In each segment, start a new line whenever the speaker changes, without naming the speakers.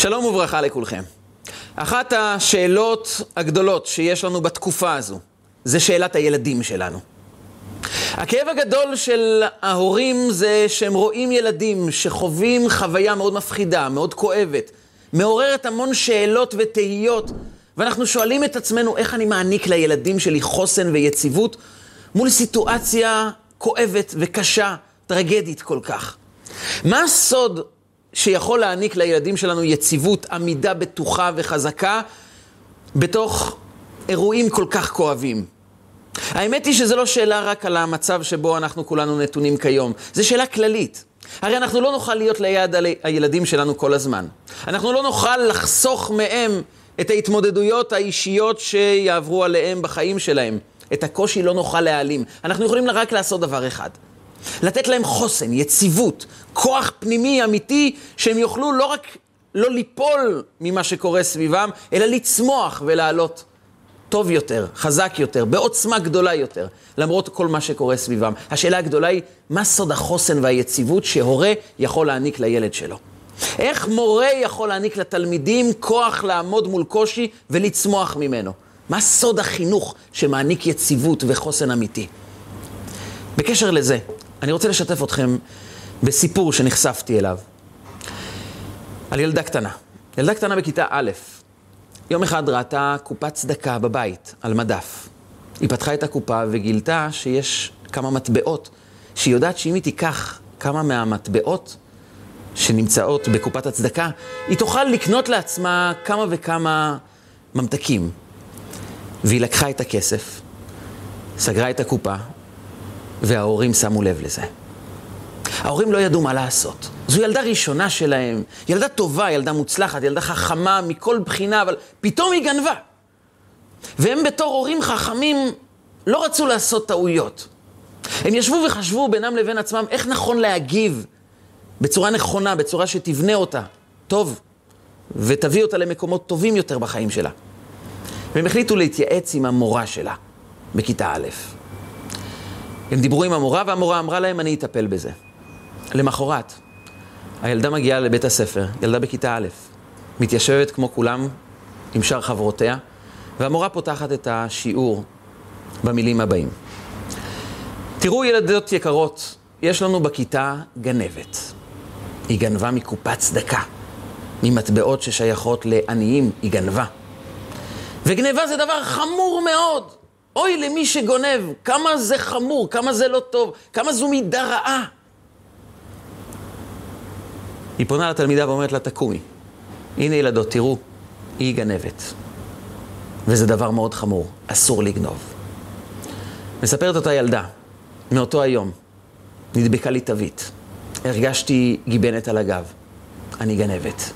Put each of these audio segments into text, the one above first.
שלום וברכה לכולכם. אחת השאלות הגדולות שיש לנו בתקופה הזו, זה שאלת הילדים שלנו. הכאב הגדול של ההורים זה שהם רואים ילדים שחווים חוויה מאוד מפחידה, מאוד כואבת, מעוררת המון שאלות ותהיות, ואנחנו שואלים את עצמנו איך אני מעניק לילדים שלי חוסן ויציבות מול סיטואציה כואבת וקשה, טרגדית כל כך. מה הסוד שיכול להעניק לילדים שלנו יציבות, עמידה בטוחה וחזקה בתוך אירועים כל כך כואבים. האמת היא שזו לא שאלה רק על המצב שבו אנחנו כולנו נתונים כיום, זו שאלה כללית. הרי אנחנו לא נוכל להיות ליד הילדים שלנו כל הזמן. אנחנו לא נוכל לחסוך מהם את ההתמודדויות האישיות שיעברו עליהם בחיים שלהם. את הקושי לא נוכל להעלים. אנחנו יכולים רק לעשות דבר אחד. לתת להם חוסן, יציבות, כוח פנימי אמיתי, שהם יוכלו לא רק לא ליפול ממה שקורה סביבם, אלא לצמוח ולעלות טוב יותר, חזק יותר, בעוצמה גדולה יותר, למרות כל מה שקורה סביבם. השאלה הגדולה היא, מה סוד החוסן והיציבות שהורה יכול להעניק לילד שלו? איך מורה יכול להעניק לתלמידים כוח לעמוד מול קושי ולצמוח ממנו? מה סוד החינוך שמעניק יציבות וחוסן אמיתי? בקשר לזה, אני רוצה לשתף אתכם בסיפור שנחשפתי אליו, על ילדה קטנה. ילדה קטנה בכיתה א', יום אחד ראתה קופת צדקה בבית, על מדף. היא פתחה את הקופה וגילתה שיש כמה מטבעות, שהיא יודעת שאם היא תיקח כמה מהמטבעות שנמצאות בקופת הצדקה, היא תוכל לקנות לעצמה כמה וכמה ממתקים. והיא לקחה את הכסף, סגרה את הקופה, וההורים שמו לב לזה. ההורים לא ידעו מה לעשות. זו ילדה ראשונה שלהם, ילדה טובה, ילדה מוצלחת, ילדה חכמה מכל בחינה, אבל פתאום היא גנבה. והם בתור הורים חכמים לא רצו לעשות טעויות. הם ישבו וחשבו בינם לבין עצמם איך נכון להגיב בצורה נכונה, בצורה שתבנה אותה טוב, ותביא אותה למקומות טובים יותר בחיים שלה. והם החליטו להתייעץ עם המורה שלה בכיתה א'. הם דיברו עם המורה, והמורה אמרה להם, אני אטפל בזה. למחרת, הילדה מגיעה לבית הספר, ילדה בכיתה א', מתיישבת כמו כולם עם שאר חברותיה, והמורה פותחת את השיעור במילים הבאים. תראו, ילדות יקרות, יש לנו בכיתה גנבת. היא גנבה מקופת צדקה, ממטבעות ששייכות לעניים, היא גנבה. וגניבה זה דבר חמור מאוד. אוי למי שגונב, כמה זה חמור, כמה זה לא טוב, כמה זו מידה רעה. היא פונה לתלמידה ואומרת לה, תקומי. הנה ילדות, תראו, היא גנבת. וזה דבר מאוד חמור, אסור לגנוב. מספרת אותה ילדה, מאותו היום, נדבקה לי תווית. הרגשתי גיבנת על הגב. אני גנבת.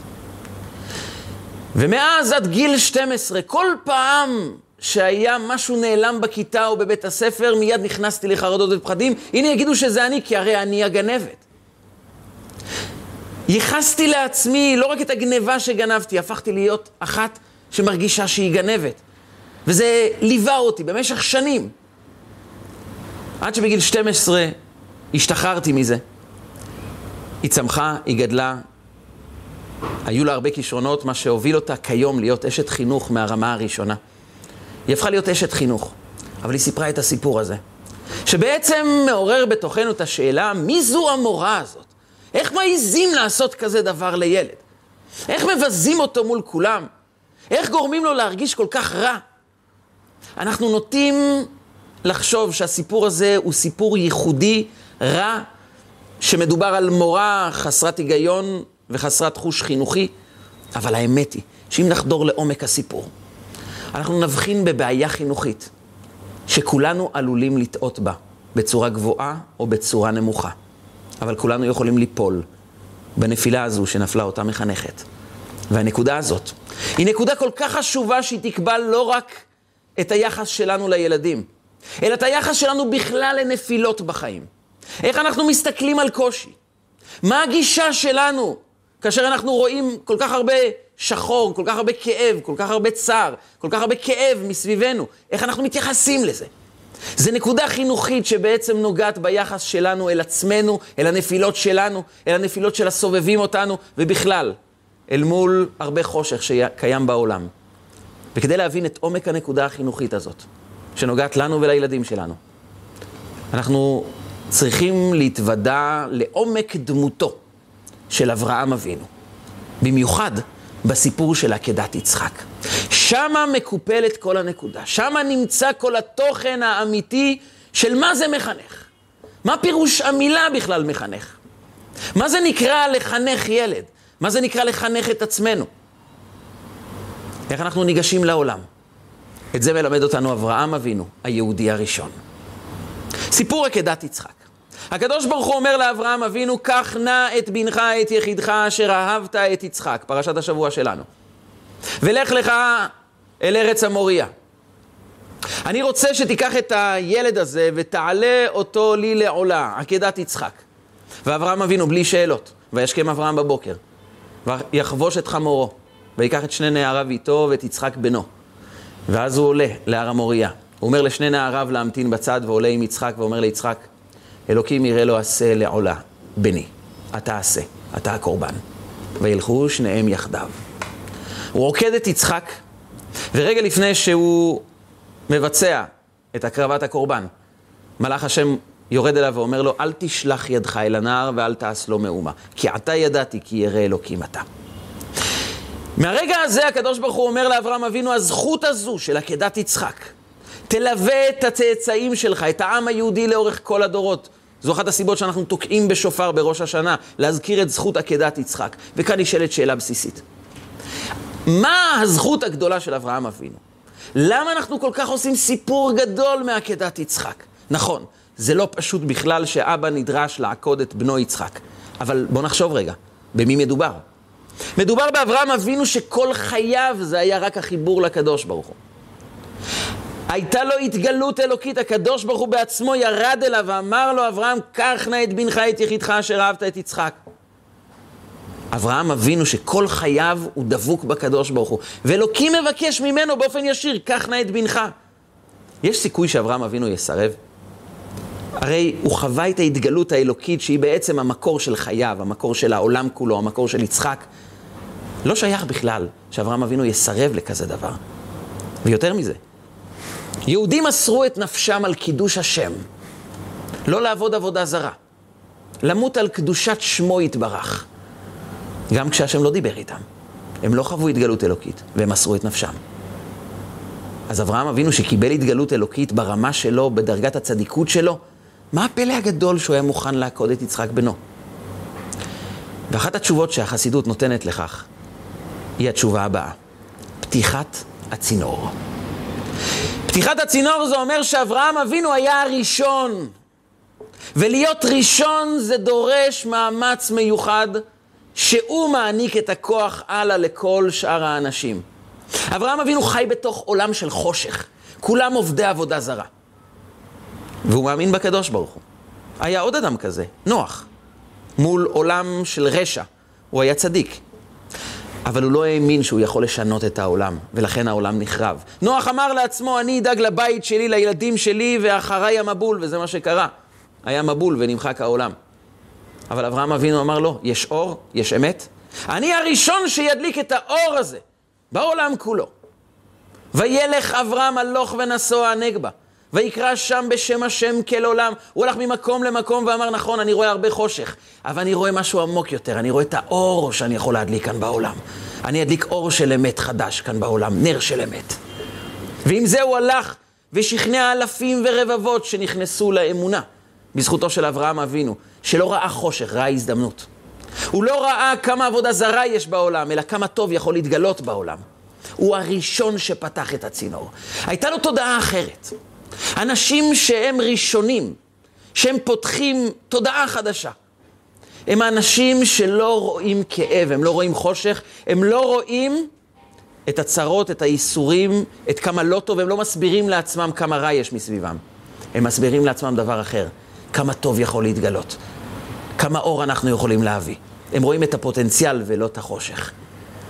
ומאז עד גיל 12, כל פעם שהיה משהו נעלם בכיתה או בבית הספר, מיד נכנסתי לחרדות ופחדים. הנה יגידו שזה אני, כי הרי אני הגנבת. ייחסתי לעצמי לא רק את הגניבה שגנבתי, הפכתי להיות אחת שמרגישה שהיא גנבת. וזה ליווה אותי במשך שנים. עד שבגיל 12 השתחררתי מזה. היא צמחה, היא גדלה, היו לה הרבה כישרונות, מה שהוביל אותה כיום להיות אשת חינוך מהרמה הראשונה. היא הפכה להיות אשת חינוך, אבל היא סיפרה את הסיפור הזה, שבעצם מעורר בתוכנו את השאלה, מי זו המורה הזאת? איך מעיזים לעשות כזה דבר לילד? איך מבזים אותו מול כולם? איך גורמים לו להרגיש כל כך רע? אנחנו נוטים לחשוב שהסיפור הזה הוא סיפור ייחודי, רע, שמדובר על מורה חסרת היגיון וחסרת חוש חינוכי, אבל האמת היא שאם נחדור לעומק הסיפור, אנחנו נבחין בבעיה חינוכית, שכולנו עלולים לטעות בה, בצורה גבוהה או בצורה נמוכה. אבל כולנו יכולים ליפול בנפילה הזו שנפלה אותה מחנכת. והנקודה הזאת היא נקודה כל כך חשובה שהיא תקבע לא רק את היחס שלנו לילדים, אלא את היחס שלנו בכלל לנפילות בחיים. איך אנחנו מסתכלים על קושי? מה הגישה שלנו כאשר אנחנו רואים כל כך הרבה שחור, כל כך הרבה כאב, כל כך הרבה צער, כל כך הרבה כאב מסביבנו? איך אנחנו מתייחסים לזה? זה נקודה חינוכית שבעצם נוגעת ביחס שלנו אל עצמנו, אל הנפילות שלנו, אל הנפילות של הסובבים אותנו, ובכלל, אל מול הרבה חושך שקיים בעולם. וכדי להבין את עומק הנקודה החינוכית הזאת, שנוגעת לנו ולילדים שלנו, אנחנו צריכים להתוודע לעומק דמותו של אברהם אבינו. במיוחד בסיפור של עקדת יצחק. שמה מקופלת כל הנקודה, שמה נמצא כל התוכן האמיתי של מה זה מחנך. מה פירוש המילה בכלל מחנך? מה זה נקרא לחנך ילד? מה זה נקרא לחנך את עצמנו? איך אנחנו ניגשים לעולם? את זה מלמד אותנו אברהם אבינו, היהודי הראשון. סיפור עקדת יצחק. הקדוש ברוך הוא אומר לאברהם אבינו, קח נא את בנך, את יחידך, אשר אהבת את יצחק, פרשת השבוע שלנו. ולך לך אל ארץ המוריה. אני רוצה שתיקח את הילד הזה ותעלה אותו לי לעולה, עקדת יצחק. ואברהם אבינו, בלי שאלות, וישכם אברהם בבוקר, ויחבוש את חמורו, ויקח את שני נעריו איתו ואת יצחק בנו. ואז הוא עולה להר המוריה. הוא אומר לשני נעריו להמתין בצד, ועולה עם יצחק, ואומר ליצחק, אלוקים יראה לו עשה לעולה, בני, אתה עשה, אתה הקורבן. וילכו שניהם יחדיו. הוא עוקד את יצחק, ורגע לפני שהוא מבצע את הקרבת הקורבן, מלאך השם יורד אליו ואומר לו, אל תשלח ידך אל הנער ואל תעש לו מאומה, כי עתה ידעתי כי ירא אלוקים אתה. מהרגע הזה הקדוש ברוך הוא אומר לאברהם אבינו, הזכות הזו של עקדת יצחק, תלווה את הצאצאים שלך, את העם היהודי לאורך כל הדורות. זו אחת הסיבות שאנחנו תוקעים בשופר בראש השנה, להזכיר את זכות עקדת יצחק. וכאן נשאלת שאלה בסיסית. מה הזכות הגדולה של אברהם אבינו? למה אנחנו כל כך עושים סיפור גדול מעקדת יצחק? נכון, זה לא פשוט בכלל שאבא נדרש לעקוד את בנו יצחק. אבל בואו נחשוב רגע, במי מדובר? מדובר באברהם אבינו שכל חייו זה היה רק החיבור לקדוש ברוך הוא. הייתה לו התגלות אלוקית, הקדוש ברוך הוא בעצמו ירד אליו ואמר לו, אברהם, קח נא את בנך את יחידך אשר אהבת את יצחק. אברהם אבינו שכל חייו הוא דבוק בקדוש ברוך הוא, ואלוקים מבקש ממנו באופן ישיר, קח נא את בנך. יש סיכוי שאברהם אבינו יסרב? הרי הוא חווה את ההתגלות האלוקית שהיא בעצם המקור של חייו, המקור של העולם כולו, המקור של יצחק. לא שייך בכלל שאברהם אבינו יסרב לכזה דבר. ויותר מזה, יהודים מסרו את נפשם על קידוש השם, לא לעבוד עבודה זרה, למות על קדושת שמו יתברך, גם כשהשם לא דיבר איתם. הם לא חוו התגלות אלוקית, והם מסרו את נפשם. אז אברהם אבינו שקיבל התגלות אלוקית ברמה שלו, בדרגת הצדיקות שלו, מה הפלא הגדול שהוא היה מוכן לעקוד את יצחק בנו? ואחת התשובות שהחסידות נותנת לכך, היא התשובה הבאה, פתיחת הצינור. פתיחת הצינור זה אומר שאברהם אבינו היה הראשון. ולהיות ראשון זה דורש מאמץ מיוחד שהוא מעניק את הכוח הלאה לכל שאר האנשים. אברהם אבינו חי בתוך עולם של חושך, כולם עובדי עבודה זרה. והוא מאמין בקדוש ברוך הוא. היה עוד אדם כזה, נוח, מול עולם של רשע. הוא היה צדיק. אבל הוא לא האמין שהוא יכול לשנות את העולם, ולכן העולם נחרב. נוח אמר לעצמו, אני אדאג לבית שלי, לילדים שלי, ואחריי המבול, וזה מה שקרה. היה מבול ונמחק העולם. אבל אברהם אבינו אמר לו, יש אור, יש אמת. אני הראשון שידליק את האור הזה בעולם כולו. וילך אברהם הלוך ונסוע הנגבה. ויקרא שם בשם השם כל עולם. הוא הלך ממקום למקום ואמר, נכון, אני רואה הרבה חושך, אבל אני רואה משהו עמוק יותר, אני רואה את האור שאני יכול להדליק כאן בעולם. אני אדליק אור של אמת חדש כאן בעולם, נר של אמת. ועם זה הוא הלך ושכנע אלפים ורבבות שנכנסו לאמונה, בזכותו של אברהם אבינו, שלא ראה חושך, ראה הזדמנות. הוא לא ראה כמה עבודה זרה יש בעולם, אלא כמה טוב יכול להתגלות בעולם. הוא הראשון שפתח את הצינור. הייתה לו תודעה אחרת. אנשים שהם ראשונים, שהם פותחים תודעה חדשה. הם האנשים שלא רואים כאב, הם לא רואים חושך, הם לא רואים את הצרות, את הייסורים, את כמה לא טוב, הם לא מסבירים לעצמם כמה רע יש מסביבם. הם מסבירים לעצמם דבר אחר, כמה טוב יכול להתגלות, כמה אור אנחנו יכולים להביא. הם רואים את הפוטנציאל ולא את החושך.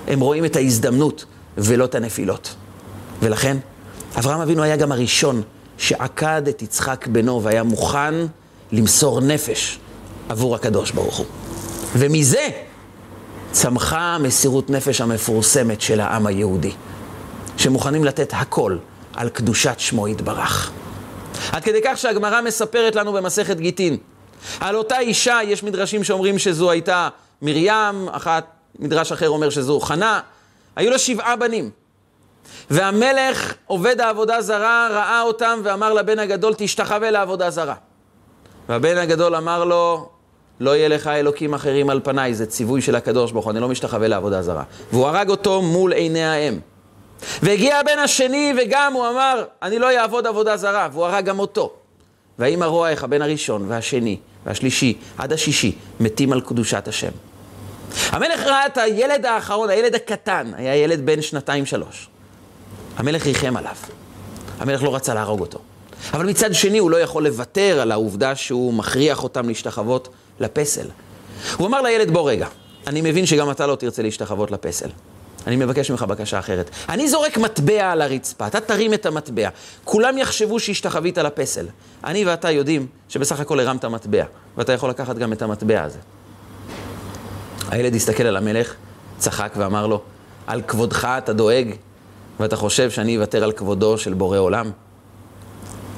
הם רואים את ההזדמנות ולא את הנפילות. ולכן, אברהם אבינו היה גם הראשון שעקד את יצחק בנו והיה מוכן למסור נפש עבור הקדוש ברוך הוא. ומזה צמחה מסירות נפש המפורסמת של העם היהודי, שמוכנים לתת הכל על קדושת שמו יתברך. עד כדי כך שהגמרא מספרת לנו במסכת גיטין. על אותה אישה, יש מדרשים שאומרים שזו הייתה מרים, אחת, מדרש אחר אומר שזו חנה, היו לה שבעה בנים. והמלך, עובד העבודה זרה, ראה אותם ואמר לבן הגדול, תשתחווה לעבודה זרה. והבן הגדול אמר לו, לא יהיה לך אלוקים אחרים על פניי, זה ציווי של הקדוש ברוך הוא, אני לא משתחווה לעבודה זרה. והוא הרג אותו מול עיני האם. והגיע הבן השני, וגם הוא אמר, אני לא אעבוד עבודה זרה, והוא הרג גם אותו. והאמא רואה איך הבן הראשון, והשני, והשלישי, עד השישי, מתים על קדושת השם. המלך ראה את הילד האחרון, הילד הקטן, היה ילד בן שנתיים-שלוש. המלך ריחם עליו. המלך לא רצה להרוג אותו. אבל מצד שני, הוא לא יכול לוותר על העובדה שהוא מכריח אותם להשתחוות לפסל. הוא אמר לילד, בוא רגע, אני מבין שגם אתה לא תרצה להשתחוות לפסל. אני מבקש ממך בקשה אחרת. אני זורק מטבע על הרצפה, אתה תרים את המטבע. כולם יחשבו שהשתחווית לפסל. אני ואתה יודעים שבסך הכל הרמת מטבע, ואתה יכול לקחת גם את המטבע הזה. הילד הסתכל על המלך, צחק ואמר לו, על כבודך אתה דואג, ואתה חושב שאני אוותר על כבודו של בורא עולם?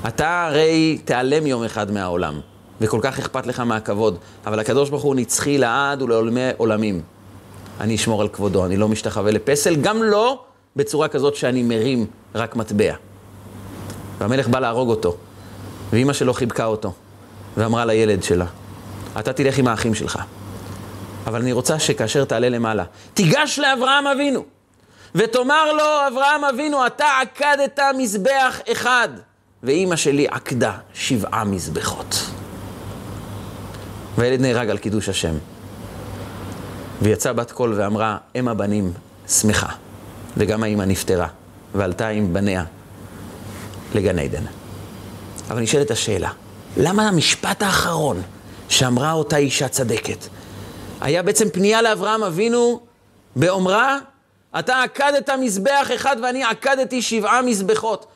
אתה הרי תיעלם יום אחד מהעולם, וכל כך אכפת לך מהכבוד, אבל הקדוש ברוך הוא נצחי לעד ולעולמי עולמים. אני אשמור על כבודו, אני לא משתחווה לפסל, גם לא בצורה כזאת שאני מרים רק מטבע. והמלך בא להרוג אותו, ואימא שלו חיבקה אותו, ואמרה לילד שלה, אתה תלך עם האחים שלך, אבל אני רוצה שכאשר תעלה למעלה, תיגש לאברהם אבינו, ותאמר לו, אברהם אבינו, אתה עקדת מזבח אחד, ואימא שלי עקדה שבעה מזבחות. והילד נהרג על קידוש השם. ויצאה בת קול ואמרה, אם הבנים שמחה, וגם האימא נפטרה, ועלתה עם בניה לגן עדן. אבל נשאלת השאלה, למה המשפט האחרון שאמרה אותה אישה צדקת, היה בעצם פנייה לאברהם אבינו באומרה, אתה עקדת מזבח אחד ואני עקדתי שבעה מזבחות.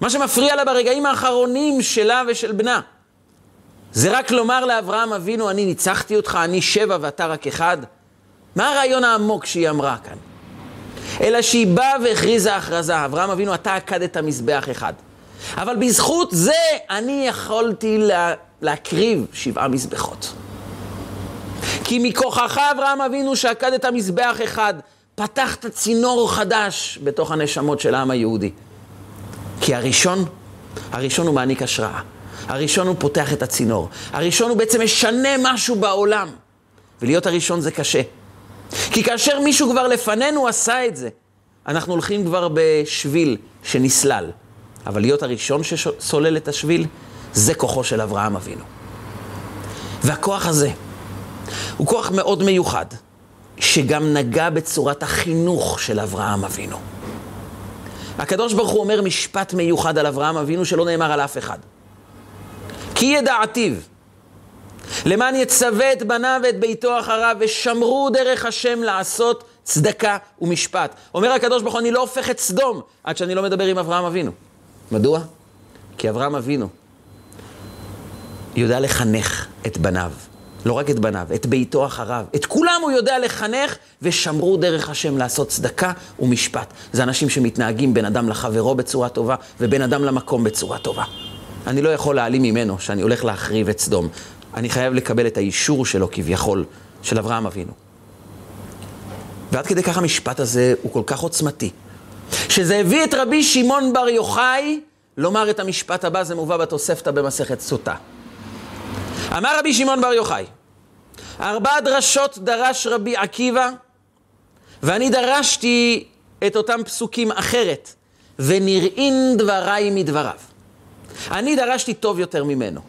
מה שמפריע לה ברגעים האחרונים שלה ושל בנה, זה רק לומר לאברהם אבינו, אני ניצחתי אותך, אני שבע ואתה רק אחד? מה הרעיון העמוק שהיא אמרה כאן? אלא שהיא באה והכריזה הכרזה, אברהם אבינו, אתה עקדת מזבח אחד. אבל בזכות זה אני יכולתי לה, להקריב שבעה מזבחות. כי מכוחך, אברהם אבינו, שעקדת מזבח אחד, פתחת צינור חדש בתוך הנשמות של העם היהודי. כי הראשון, הראשון הוא מעניק השראה. הראשון הוא פותח את הצינור. הראשון הוא בעצם משנה משהו בעולם. ולהיות הראשון זה קשה. כי כאשר מישהו כבר לפנינו עשה את זה, אנחנו הולכים כבר בשביל שנסלל. אבל להיות הראשון שסולל את השביל, זה כוחו של אברהם אבינו. והכוח הזה הוא כוח מאוד מיוחד, שגם נגע בצורת החינוך של אברהם אבינו. הקדוש ברוך הוא אומר משפט מיוחד על אברהם אבינו שלא נאמר על אף אחד. כי ידעתיו, למען יצווה את בניו ואת ביתו אחריו, ושמרו דרך השם לעשות צדקה ומשפט. אומר הקדוש ברוך הוא, אני לא הופך את סדום עד שאני לא מדבר עם אברהם אבינו. מדוע? כי אברהם אבינו יודע לחנך את בניו. לא רק את בניו, את ביתו אחריו. את כולם הוא יודע לחנך, ושמרו דרך השם לעשות צדקה ומשפט. זה אנשים שמתנהגים בין אדם לחברו בצורה טובה, ובין אדם למקום בצורה טובה. אני לא יכול להעלים ממנו שאני הולך להחריב את סדום. אני חייב לקבל את האישור שלו כביכול, של אברהם אבינו. ועד כדי כך המשפט הזה הוא כל כך עוצמתי, שזה הביא את רבי שמעון בר יוחאי לומר את המשפט הבא, זה מובא בתוספתא במסכת סוטה. אמר רבי שמעון בר יוחאי, ארבע דרשות דרש רבי עקיבא, ואני דרשתי את אותם פסוקים אחרת, ונראין דבריי מדבריו. אני דרשתי טוב יותר ממנו.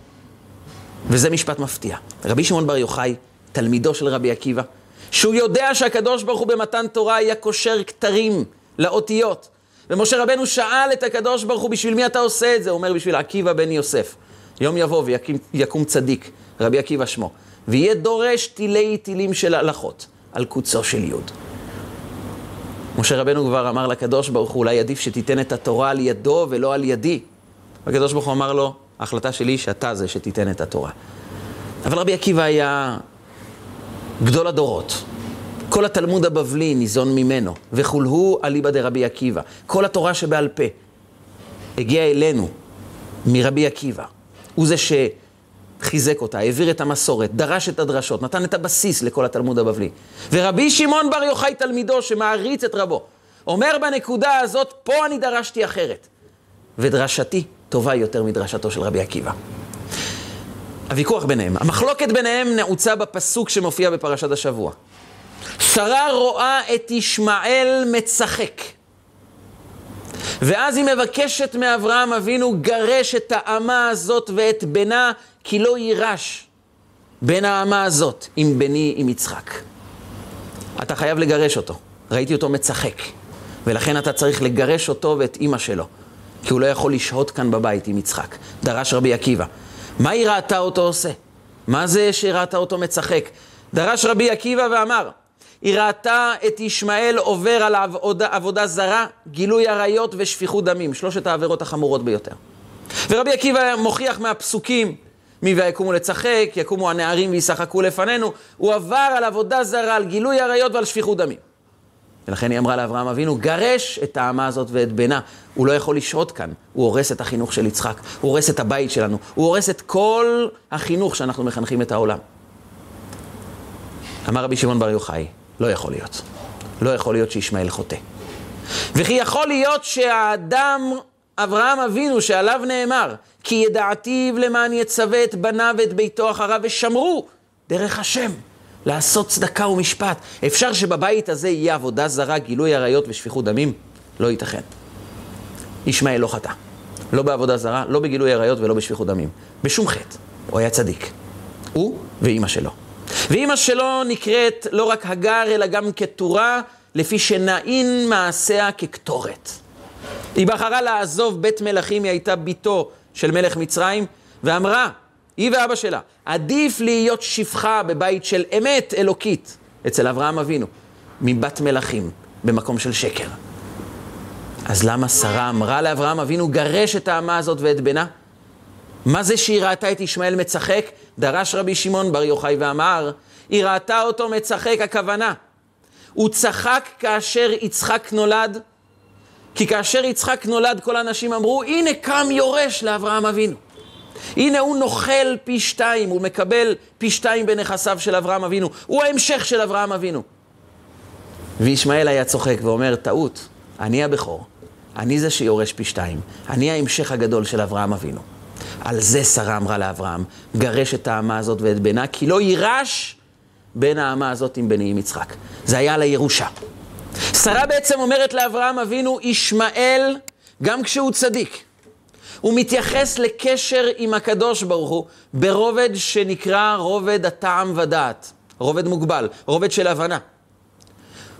וזה משפט מפתיע. רבי שמעון בר יוחאי, תלמידו של רבי עקיבא, שהוא יודע שהקדוש ברוך הוא במתן תורה היה קושר כתרים לאותיות. ומשה רבנו שאל את הקדוש ברוך הוא, בשביל מי אתה עושה את זה? הוא אומר, בשביל עקיבא בן יוסף. יום יבוא ויקום צדיק, רבי עקיבא שמו, ויהיה דורש תילי תילים של הלכות על קוצו של יוד. משה רבנו כבר אמר לקדוש ברוך הוא, אולי עדיף שתיתן את התורה על ידו ולא על ידי. והקדוש ברוך הוא אמר לו, ההחלטה שלי שאתה זה שתיתן את התורה. אבל רבי עקיבא היה גדול הדורות. כל התלמוד הבבלי ניזון ממנו, וכולהו אליבא דרבי עקיבא. כל התורה שבעל פה הגיעה אלינו מרבי עקיבא. הוא זה שחיזק אותה, העביר את המסורת, דרש את הדרשות, נתן את הבסיס לכל התלמוד הבבלי. ורבי שמעון בר יוחאי תלמידו, שמעריץ את רבו, אומר בנקודה הזאת, פה אני דרשתי אחרת. ודרשתי טובה יותר מדרשתו של רבי עקיבא. הוויכוח ביניהם, המחלוקת ביניהם נעוצה בפסוק שמופיע בפרשת השבוע. שרה רואה את ישמעאל מצחק. ואז היא מבקשת מאברהם אבינו, גרש את האמה הזאת ואת בנה, כי לא יירש בין האמה הזאת עם בני, עם יצחק. אתה חייב לגרש אותו. ראיתי אותו מצחק. ולכן אתה צריך לגרש אותו ואת אימא שלו. כי הוא לא יכול לשהות כאן בבית עם יצחק. דרש רבי עקיבא. מה היא ראתה אותו עושה? מה זה שראתה אותו מצחק? דרש רבי עקיבא ואמר, היא ראתה את ישמעאל עובר על עבודה, עבודה זרה, גילוי עריות ושפיכות דמים, שלושת העבירות החמורות ביותר. ורבי עקיבא מוכיח מהפסוקים, מי ויקומו לצחק, יקומו הנערים וישחקו לפנינו, הוא עבר על עבודה זרה, על גילוי עריות ועל שפיכות דמים. ולכן היא אמרה לאברהם אבינו, גרש את האמה הזאת ואת בנה. הוא לא יכול לשהות כאן, הוא הורס את החינוך של יצחק, הוא הורס את הבית שלנו, הוא הורס את כל החינוך שאנחנו מחנכים את העולם. אמר רבי שמעון בר יוחאי, לא יכול להיות. לא יכול להיות שישמעאל חוטא. וכי יכול להיות שהאדם, אברהם אבינו, שעליו נאמר, כי ידעתיו למען יצווה את בניו ואת ביתו אחריו ושמרו דרך השם. לעשות צדקה ומשפט. אפשר שבבית הזה יהיה עבודה זרה, גילוי עריות ושפיכות דמים? לא ייתכן. ישמעאל לא חטא. לא בעבודה זרה, לא בגילוי עריות ולא בשפיכות דמים. בשום חטא. הוא היה צדיק. הוא ואימא שלו. ואימא שלו נקראת לא רק הגר, אלא גם כתורה, לפי שנעין מעשיה כקטורת. היא בחרה לעזוב בית מלכים, היא הייתה בתו של מלך מצרים, ואמרה, היא ואבא שלה, עדיף להיות שפחה בבית של אמת אלוקית אצל אברהם אבינו, מבת מלכים במקום של שקר. אז למה שרה אמרה לאברהם אבינו, גרש את האמה הזאת ואת בנה? מה זה שהיא ראתה את ישמעאל מצחק? דרש רבי שמעון בר יוחאי ואמר, היא ראתה אותו מצחק, הכוונה. הוא צחק כאשר יצחק נולד, כי כאשר יצחק נולד, כל האנשים אמרו, הנה קם יורש לאברהם אבינו. הנה הוא נוכל פי שתיים, הוא מקבל פי שתיים בנכסיו של אברהם אבינו. הוא ההמשך של אברהם אבינו. וישמעאל היה צוחק ואומר, טעות, אני הבכור, אני זה שיורש פי שתיים, אני ההמשך הגדול של אברהם אבינו. על זה שרה אמרה לאברהם, גרש את האמה הזאת ואת בנה, כי לא יירש בין האמה הזאת עם בני עם יצחק. זה היה על הירושה. שרה בעצם אומרת לאברהם אבינו, ישמעאל, גם כשהוא צדיק, הוא מתייחס לקשר עם הקדוש ברוך הוא ברובד שנקרא רובד הטעם ודעת, רובד מוגבל, רובד של הבנה.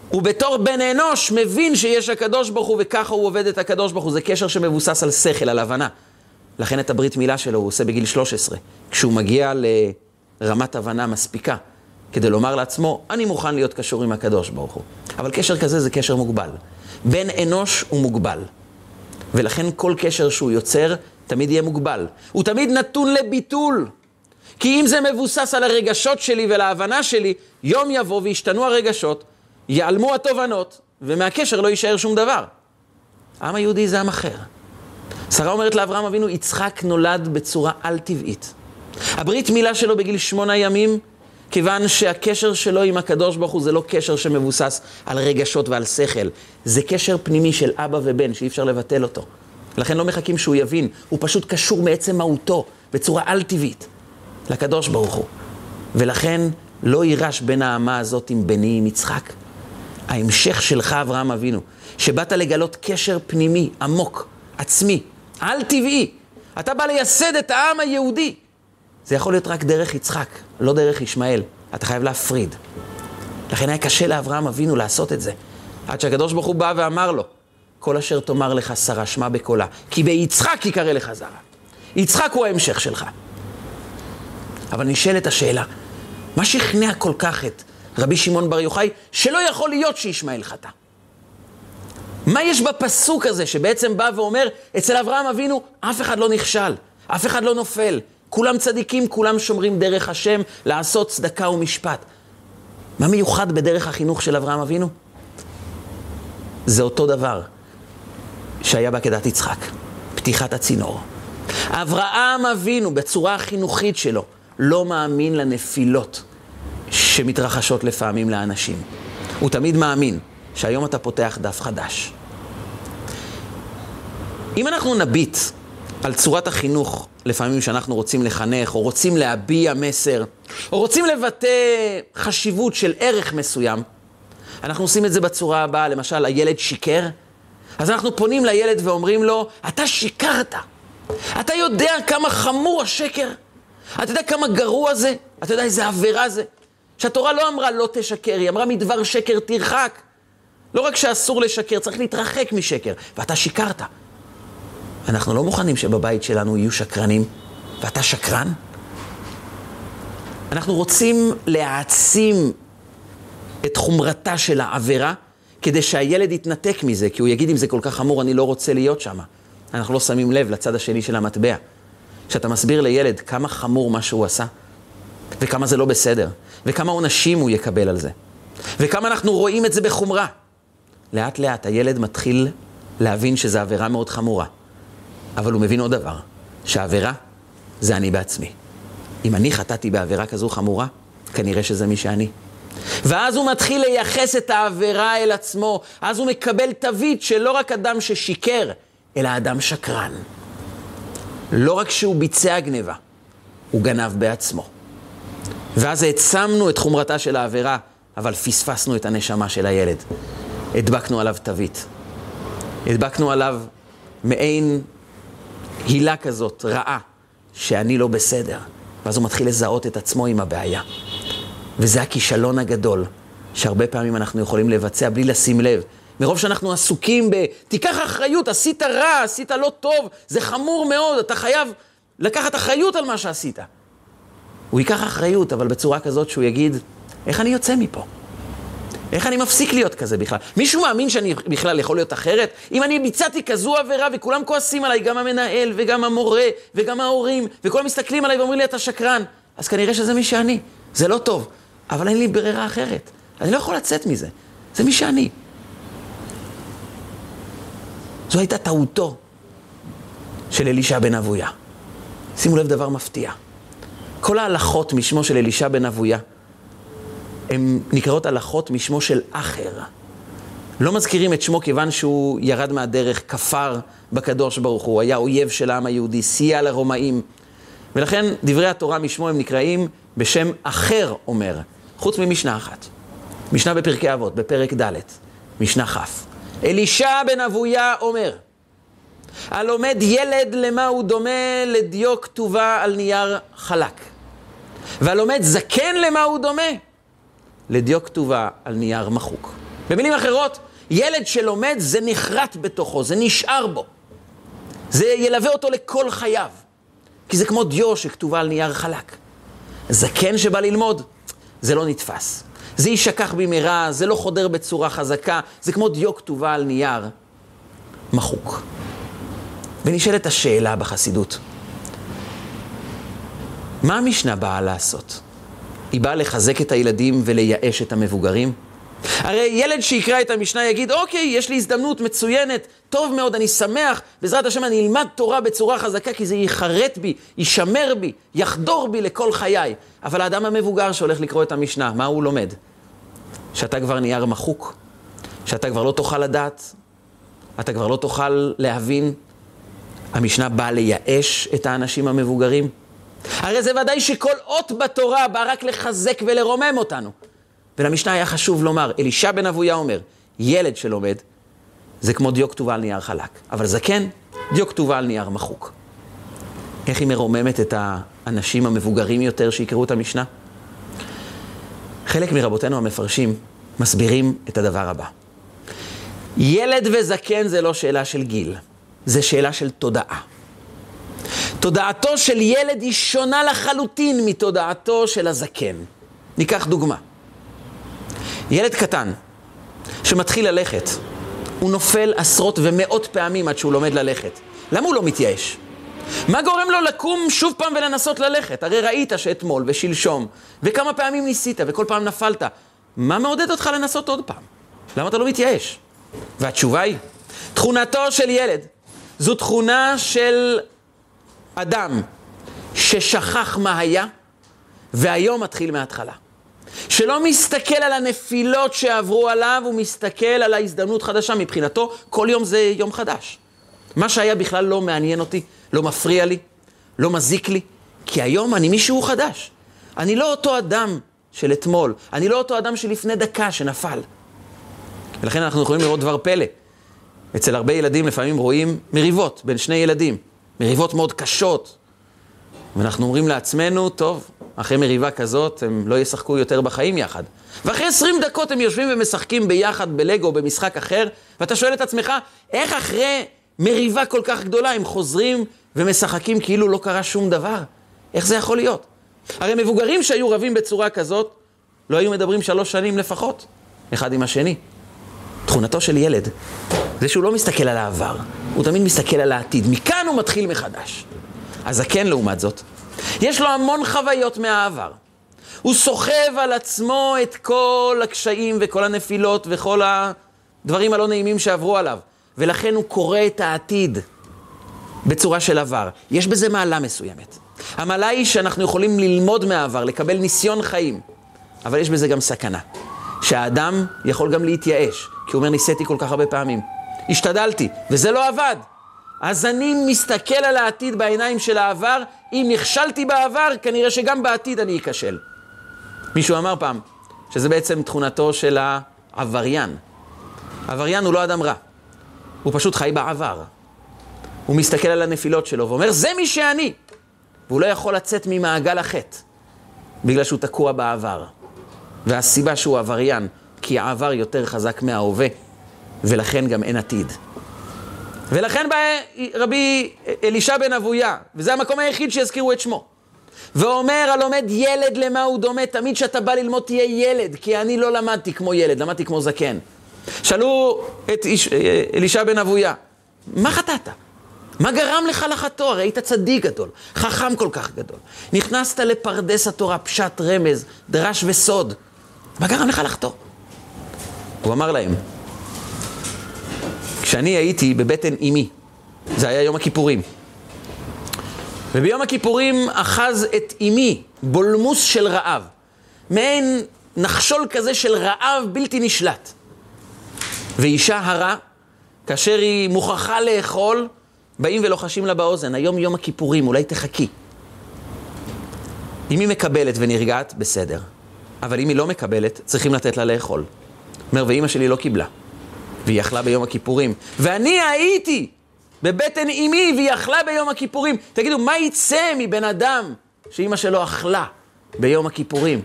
הוא בתור בן אנוש מבין שיש הקדוש ברוך הוא וככה הוא עובד את הקדוש ברוך הוא. זה קשר שמבוסס על שכל, על הבנה. לכן את הברית מילה שלו הוא עושה בגיל 13, כשהוא מגיע לרמת הבנה מספיקה, כדי לומר לעצמו, אני מוכן להיות קשור עם הקדוש ברוך הוא. אבל קשר כזה זה קשר מוגבל. בן אנוש הוא מוגבל. ולכן כל קשר שהוא יוצר תמיד יהיה מוגבל. הוא תמיד נתון לביטול. כי אם זה מבוסס על הרגשות שלי ולהבנה שלי, יום יבוא וישתנו הרגשות, ייעלמו התובנות, ומהקשר לא יישאר שום דבר. העם היהודי זה עם אחר. שרה אומרת לאברהם אבינו, יצחק נולד בצורה על-טבעית. הברית מילה שלו בגיל שמונה ימים, כיוון שהקשר שלו עם הקדוש ברוך הוא זה לא קשר שמבוסס על רגשות ועל שכל, זה קשר פנימי של אבא ובן שאי אפשר לבטל אותו. לכן לא מחכים שהוא יבין, הוא פשוט קשור מעצם מהותו, בצורה על-טבעית, לקדוש ברוך הוא. ולכן לא יירש בין האמה הזאת עם בני, עם יצחק. ההמשך שלך, אברהם אבינו, שבאת לגלות קשר פנימי, עמוק, עצמי, על-טבעי. אתה בא לייסד את העם היהודי. זה יכול להיות רק דרך יצחק, לא דרך ישמעאל. אתה חייב להפריד. לכן היה קשה לאברהם אבינו לעשות את זה. עד שהקדוש ברוך הוא בא ואמר לו, כל אשר תאמר לך שרה, שמע בקולה, כי ביצחק יקרא לך זרה. יצחק הוא ההמשך שלך. אבל נשאלת השאלה, מה שכנע כל כך את רבי שמעון בר יוחאי, שלא יכול להיות שישמעאל חטא? מה יש בפסוק הזה שבעצם בא ואומר, אצל אברהם אבינו אף אחד לא נכשל, אף אחד לא נופל, כולם צדיקים, כולם שומרים דרך השם לעשות צדקה ומשפט. מה מיוחד בדרך החינוך של אברהם אבינו? זה אותו דבר שהיה בעקדת יצחק, פתיחת הצינור. אברהם אבינו, בצורה החינוכית שלו, לא מאמין לנפילות שמתרחשות לפעמים לאנשים. הוא תמיד מאמין שהיום אתה פותח דף חדש. אם אנחנו נביט על צורת החינוך, לפעמים שאנחנו רוצים לחנך, או רוצים להביע מסר, או רוצים לבטא חשיבות של ערך מסוים, אנחנו עושים את זה בצורה הבאה, למשל, הילד שיקר, אז אנחנו פונים לילד ואומרים לו, אתה שיקרת. אתה יודע כמה חמור השקר? אתה יודע כמה גרוע זה? אתה יודע איזה עבירה זה? שהתורה לא אמרה לא תשקר, היא אמרה מדבר שקר תרחק. לא רק שאסור לשקר, צריך להתרחק משקר. ואתה שיקרת. אנחנו לא מוכנים שבבית שלנו יהיו שקרנים, ואתה שקרן? אנחנו רוצים להעצים את חומרתה של העבירה, כדי שהילד יתנתק מזה, כי הוא יגיד אם זה כל כך חמור, אני לא רוצה להיות שם. אנחנו לא שמים לב לצד השני של המטבע. כשאתה מסביר לילד כמה חמור מה שהוא עשה, וכמה זה לא בסדר, וכמה עונשים הוא יקבל על זה, וכמה אנחנו רואים את זה בחומרה. לאט לאט הילד מתחיל להבין שזו עבירה מאוד חמורה. אבל הוא מבין עוד דבר, שהעבירה זה אני בעצמי. אם אני חטאתי בעבירה כזו חמורה, כנראה שזה מי שאני. ואז הוא מתחיל לייחס את העבירה אל עצמו, אז הוא מקבל תווית שלא רק אדם ששיקר, אלא אדם שקרן. לא רק שהוא ביצע גניבה, הוא גנב בעצמו. ואז העצמנו את חומרתה של העבירה, אבל פספסנו את הנשמה של הילד. הדבקנו עליו תווית. הדבקנו עליו מעין הילה כזאת, רעה, שאני לא בסדר. ואז הוא מתחיל לזהות את עצמו עם הבעיה. וזה הכישלון הגדול, שהרבה פעמים אנחנו יכולים לבצע בלי לשים לב. מרוב שאנחנו עסוקים ב... תיקח אחריות, עשית רע, עשית לא טוב, זה חמור מאוד, אתה חייב לקחת אחריות על מה שעשית. הוא ייקח אחריות, אבל בצורה כזאת שהוא יגיד, איך אני יוצא מפה? איך אני מפסיק להיות כזה בכלל? מישהו מאמין שאני בכלל יכול להיות אחרת? אם אני ביצעתי כזו עבירה וכולם כועסים עליי, גם המנהל וגם המורה וגם ההורים, וכולם מסתכלים עליי ואומרים לי, אתה שקרן, אז כנראה שזה מי שאני. זה לא טוב, אבל אין לי ברירה אחרת. אני לא יכול לצאת מזה. זה מי שאני. זו הייתה טעותו של אלישע בן אבויה. שימו לב דבר מפתיע. כל ההלכות משמו של אלישע בן אבויה, הן נקראות הלכות משמו של אחר. לא מזכירים את שמו כיוון שהוא ירד מהדרך, כפר בקדוש ברוך הוא, היה אויב של העם היהודי, סייע לרומאים. ולכן דברי התורה משמו הם נקראים בשם אחר אומר, חוץ ממשנה אחת. משנה בפרקי אבות, בפרק ד', משנה כ'. אלישע בן אבויה אומר, הלומד ילד למה הוא דומה לדיו כתובה על נייר חלק. והלומד זקן למה הוא דומה? לדיו כתובה על נייר מחוק. במילים אחרות, ילד שלומד זה נחרט בתוכו, זה נשאר בו. זה ילווה אותו לכל חייו. כי זה כמו דיו שכתובה על נייר חלק. זקן שבא ללמוד, זה לא נתפס. זה יישכח במהרה, זה לא חודר בצורה חזקה, זה כמו דיו כתובה על נייר מחוק. ונשאלת השאלה בחסידות, מה המשנה באה לעשות? היא באה לחזק את הילדים ולייאש את המבוגרים? הרי ילד שיקרא את המשנה יגיד, אוקיי, יש לי הזדמנות מצוינת, טוב מאוד, אני שמח, בעזרת השם אני אלמד תורה בצורה חזקה, כי זה ייחרט בי, יישמר בי, יחדור בי לכל חיי. אבל האדם המבוגר שהולך לקרוא את המשנה, מה הוא לומד? שאתה כבר נייר מחוק, שאתה כבר לא תוכל לדעת, אתה כבר לא תוכל להבין. המשנה באה לייאש את האנשים המבוגרים. הרי זה ודאי שכל אות בתורה בא רק לחזק ולרומם אותנו. ולמשנה היה חשוב לומר, אלישע בן אבויה אומר, ילד שלומד זה כמו דיו כתובה על נייר חלק, אבל זקן, דיו כתובה על נייר מחוק. איך היא מרוממת את האנשים המבוגרים יותר שיקראו את המשנה? חלק מרבותינו המפרשים מסבירים את הדבר הבא. ילד וזקן זה לא שאלה של גיל, זה שאלה של תודעה. תודעתו של ילד היא שונה לחלוטין מתודעתו של הזקן. ניקח דוגמה. ילד קטן שמתחיל ללכת, הוא נופל עשרות ומאות פעמים עד שהוא לומד ללכת. למה הוא לא מתייאש? מה גורם לו לקום שוב פעם ולנסות ללכת? הרי ראית שאתמול ושלשום, וכמה פעמים ניסית וכל פעם נפלת. מה מעודד אותך לנסות עוד פעם? למה אתה לא מתייאש? והתשובה היא, תכונתו של ילד זו תכונה של אדם ששכח מה היה, והיום מתחיל מההתחלה. שלא מסתכל על הנפילות שעברו עליו, הוא מסתכל על ההזדמנות חדשה. מבחינתו, כל יום זה יום חדש. מה שהיה בכלל לא מעניין אותי, לא מפריע לי, לא מזיק לי, כי היום אני מישהו חדש. אני לא אותו אדם של אתמול, אני לא אותו אדם שלפני דקה שנפל. ולכן אנחנו יכולים לראות דבר פלא. אצל הרבה ילדים לפעמים רואים מריבות בין שני ילדים, מריבות מאוד קשות. ואנחנו אומרים לעצמנו, טוב, אחרי מריבה כזאת הם לא ישחקו יותר בחיים יחד. ואחרי 20 דקות הם יושבים ומשחקים ביחד בלגו או במשחק אחר, ואתה שואל את עצמך, איך אחרי מריבה כל כך גדולה הם חוזרים ומשחקים כאילו לא קרה שום דבר? איך זה יכול להיות? הרי מבוגרים שהיו רבים בצורה כזאת, לא היו מדברים שלוש שנים לפחות, אחד עם השני. תכונתו של ילד, זה שהוא לא מסתכל על העבר, הוא תמיד מסתכל על העתיד. מכאן הוא מתחיל מחדש. הזקן, לעומת זאת, יש לו המון חוויות מהעבר. הוא סוחב על עצמו את כל הקשיים וכל הנפילות וכל הדברים הלא נעימים שעברו עליו, ולכן הוא קורא את העתיד בצורה של עבר. יש בזה מעלה מסוימת. המעלה היא שאנחנו יכולים ללמוד מהעבר, לקבל ניסיון חיים, אבל יש בזה גם סכנה. שהאדם יכול גם להתייאש, כי הוא אומר, ניסיתי כל כך הרבה פעמים. השתדלתי, וזה לא עבד. אז אני מסתכל על העתיד בעיניים של העבר, אם נכשלתי בעבר, כנראה שגם בעתיד אני אכשל. מישהו אמר פעם, שזה בעצם תכונתו של העבריין. עבריין הוא לא אדם רע, הוא פשוט חי בעבר. הוא מסתכל על הנפילות שלו ואומר, זה מי שאני! והוא לא יכול לצאת ממעגל החטא, בגלל שהוא תקוע בעבר. והסיבה שהוא עבריין, כי העבר יותר חזק מההווה, ולכן גם אין עתיד. ולכן בא רבי אלישע בן אבויה, וזה המקום היחיד שיזכירו את שמו. ואומר הלומד ילד למה הוא דומה, תמיד כשאתה בא ללמוד תהיה ילד, כי אני לא למדתי כמו ילד, למדתי כמו זקן. שאלו את איש, אלישע בן אבויה, מה חטאת? מה גרם לך לחטוא? הרי היית צדיק גדול, חכם כל כך גדול. נכנסת לפרדס התורה, פשט רמז, דרש וסוד. מה גרם לך לחטוא? הוא אמר להם, כשאני הייתי בבטן אימי, זה היה יום הכיפורים, וביום הכיפורים אחז את אימי בולמוס של רעב, מעין נחשול כזה של רעב בלתי נשלט. ואישה הרה, כאשר היא מוכרחה לאכול, באים ולוחשים לה באוזן, היום יום הכיפורים, אולי תחכי. אם היא מקבלת ונרגעת, בסדר. אבל אם היא לא מקבלת, צריכים לתת לה לאכול. אומר, ואימא שלי לא קיבלה. והיא אכלה ביום הכיפורים. ואני הייתי בבטן אמי והיא אכלה ביום הכיפורים. תגידו, מה יצא מבן אדם שאימא שלו אכלה ביום הכיפורים?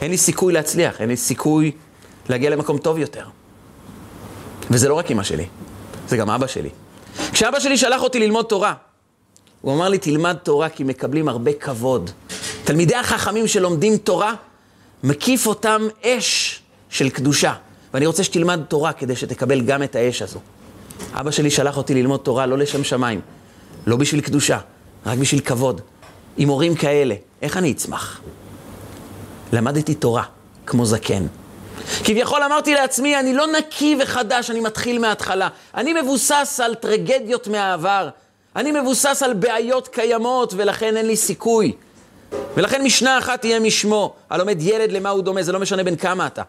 אין לי סיכוי להצליח, אין לי סיכוי להגיע למקום טוב יותר. וזה לא רק אימא שלי, זה גם אבא שלי. כשאבא שלי שלח אותי ללמוד תורה, הוא אמר לי, תלמד תורה כי מקבלים הרבה כבוד. תלמידי החכמים שלומדים תורה, מקיף אותם אש של קדושה. ואני רוצה שתלמד תורה כדי שתקבל גם את האש הזו. אבא שלי שלח אותי ללמוד תורה לא לשם שמיים, לא בשביל קדושה, רק בשביל כבוד. עם הורים כאלה, איך אני אצמח? למדתי תורה, כמו זקן. כביכול אמרתי לעצמי, אני לא נקי וחדש, אני מתחיל מההתחלה. אני מבוסס על טרגדיות מהעבר. אני מבוסס על בעיות קיימות, ולכן אין לי סיכוי. ולכן משנה אחת תהיה משמו. הלומד ילד למה הוא דומה, זה לא משנה בין כמה אתה.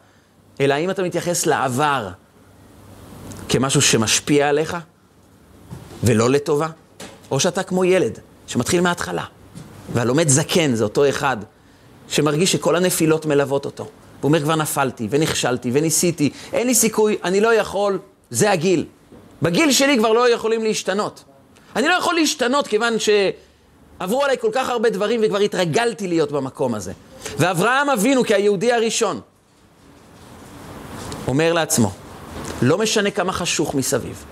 אלא האם אתה מתייחס לעבר כמשהו שמשפיע עליך, ולא לטובה, או שאתה כמו ילד שמתחיל מההתחלה. והלומד זקן זה אותו אחד שמרגיש שכל הנפילות מלוות אותו. הוא אומר, כבר נפלתי, ונכשלתי, וניסיתי, אין לי סיכוי, אני לא יכול, זה הגיל. בגיל שלי כבר לא יכולים להשתנות. אני לא יכול להשתנות כיוון שעברו עליי כל כך הרבה דברים וכבר התרגלתי להיות במקום הזה. ואברהם אבינו, כיהודי הראשון, אומר לעצמו, לא משנה כמה חשוך מסביב,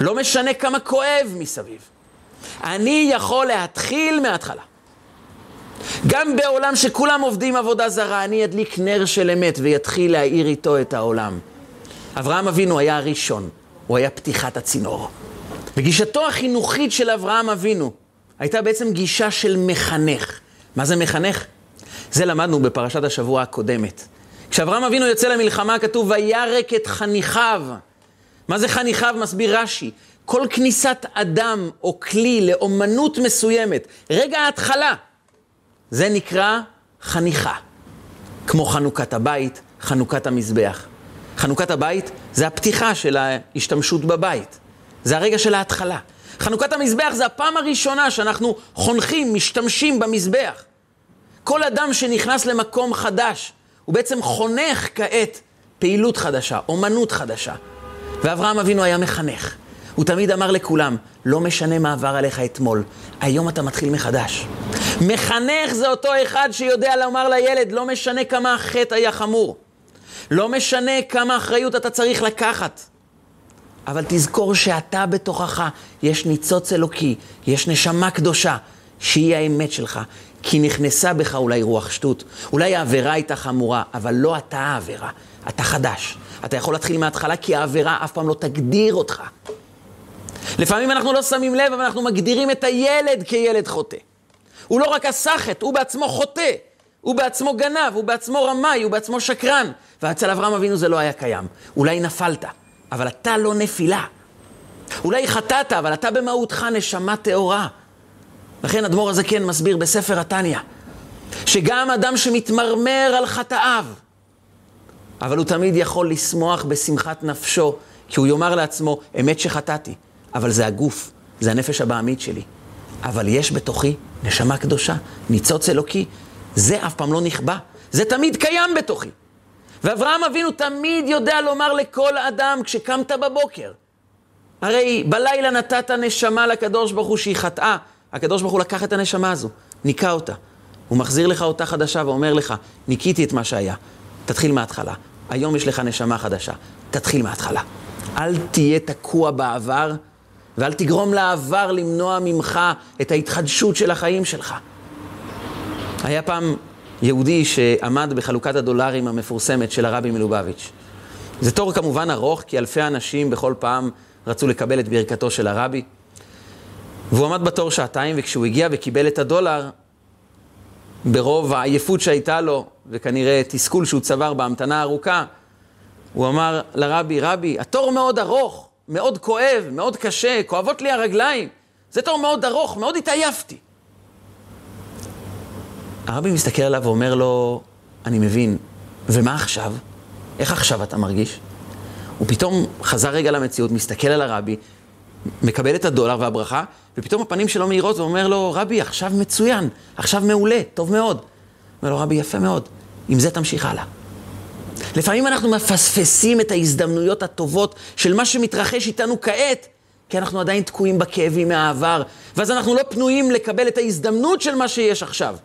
לא משנה כמה כואב מסביב, אני יכול להתחיל מההתחלה. גם בעולם שכולם עובדים עבודה זרה, אני אדליק נר של אמת ויתחיל להאיר איתו את העולם. אברהם אבינו היה הראשון, הוא היה פתיחת הצינור. וגישתו החינוכית של אברהם אבינו הייתה בעצם גישה של מחנך. מה זה מחנך? זה למדנו בפרשת השבוע הקודמת. כשאברהם אבינו יוצא למלחמה כתוב וירק את חניכיו. מה זה חניכיו? מסביר רש"י. כל כניסת אדם או כלי לאומנות מסוימת, רגע ההתחלה, זה נקרא חניכה. כמו חנוכת הבית, חנוכת המזבח. חנוכת הבית זה הפתיחה של ההשתמשות בבית. זה הרגע של ההתחלה. חנוכת המזבח זה הפעם הראשונה שאנחנו חונכים, משתמשים במזבח. כל אדם שנכנס למקום חדש, הוא בעצם חונך כעת פעילות חדשה, אומנות חדשה. ואברהם אבינו היה מחנך. הוא תמיד אמר לכולם, לא משנה מה עבר עליך אתמול, היום אתה מתחיל מחדש. מחנך זה אותו אחד שיודע לומר לילד, לא משנה כמה החטא היה חמור. לא משנה כמה אחריות אתה צריך לקחת. אבל תזכור שאתה בתוכך, יש ניצוץ אלוקי, יש נשמה קדושה, שהיא האמת שלך. כי נכנסה בך אולי רוח שטות. אולי העבירה הייתה חמורה, אבל לא אתה העבירה, אתה חדש. אתה יכול להתחיל מההתחלה, כי העבירה אף פעם לא תגדיר אותך. לפעמים אנחנו לא שמים לב, אבל אנחנו מגדירים את הילד כילד חוטא. הוא לא רק עשה חטא, הוא בעצמו חוטא. הוא בעצמו גנב, הוא בעצמו רמאי, הוא בעצמו שקרן. ואצל אברהם אבינו זה לא היה קיים. אולי נפלת, אבל אתה לא נפילה. אולי חטאת, אבל אתה במהותך נשמה טהורה. לכן אדמו"ר הזקן כן מסביר בספר התניא, שגם אדם שמתמרמר על חטאיו, אבל הוא תמיד יכול לשמוח בשמחת נפשו, כי הוא יאמר לעצמו, אמת שחטאתי, אבל זה הגוף, זה הנפש הבעמית שלי. אבל יש בתוכי נשמה קדושה, ניצוץ אלוקי, זה אף פעם לא נכבה, זה תמיד קיים בתוכי. ואברהם אבינו תמיד יודע לומר לכל אדם כשקמת בבוקר, הרי בלילה נתת נשמה לקדוש ברוך הוא שהיא חטאה, הקדוש ברוך הוא לקח את הנשמה הזו, ניקה אותה. הוא מחזיר לך אותה חדשה ואומר לך, ניקיתי את מה שהיה, תתחיל מההתחלה. היום יש לך נשמה חדשה, תתחיל מההתחלה. אל תהיה תקוע בעבר, ואל תגרום לעבר למנוע ממך את ההתחדשות של החיים שלך. היה פעם יהודי שעמד בחלוקת הדולרים המפורסמת של הרבי מלובביץ'. זה תור כמובן ארוך, כי אלפי אנשים בכל פעם רצו לקבל את ברכתו של הרבי. והוא עמד בתור שעתיים, וכשהוא הגיע וקיבל את הדולר, ברוב העייפות שהייתה לו, וכנראה תסכול שהוא צבר בהמתנה הארוכה, הוא אמר לרבי, רבי, התור מאוד ארוך, מאוד כואב, מאוד קשה, כואבות לי הרגליים. זה תור מאוד ארוך, מאוד התעייפתי. הרבי מסתכל עליו ואומר לו, אני מבין, ומה עכשיו? איך עכשיו אתה מרגיש? הוא פתאום חזר רגע למציאות, מסתכל על הרבי, מקבל את הדולר והברכה, ופתאום הפנים שלו מאירות ואומר לו, רבי, עכשיו מצוין, עכשיו מעולה, טוב מאוד. אומר לו, רבי, יפה מאוד, עם זה תמשיך הלאה. לפעמים אנחנו מפספסים את ההזדמנויות הטובות של מה שמתרחש איתנו כעת, כי אנחנו עדיין תקועים בכאבים מהעבר, ואז אנחנו לא פנויים לקבל את ההזדמנות של מה שיש עכשיו.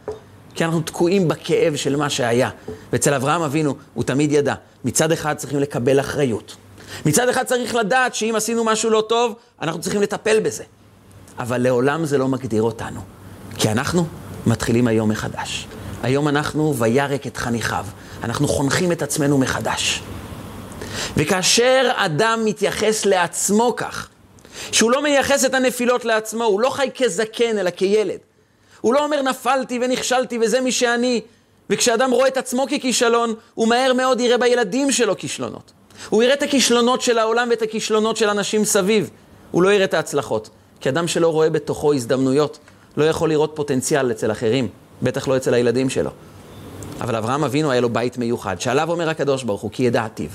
כי אנחנו תקועים בכאב של מה שהיה. ואצל אברהם אבינו, הוא תמיד ידע, מצד אחד צריכים לקבל אחריות. מצד אחד צריך לדעת שאם עשינו משהו לא טוב, אנחנו צריכים לטפל בזה. אבל לעולם זה לא מגדיר אותנו. כי אנחנו מתחילים היום מחדש. היום אנחנו וירק את חניכיו. אנחנו חונכים את עצמנו מחדש. וכאשר אדם מתייחס לעצמו כך, שהוא לא מייחס את הנפילות לעצמו, הוא לא חי כזקן אלא כילד. הוא לא אומר נפלתי ונכשלתי וזה מי שאני. וכשאדם רואה את עצמו ככישלון, הוא מהר מאוד יראה בילדים שלו כישלונות. הוא יראה את הכישלונות של העולם ואת הכישלונות של אנשים סביב. הוא לא יראה את ההצלחות. כי אדם שלא רואה בתוכו הזדמנויות, לא יכול לראות פוטנציאל אצל אחרים, בטח לא אצל הילדים שלו. אבל אברהם אבינו היה לו בית מיוחד, שעליו אומר הקדוש ברוך הוא, כי ידעתיו,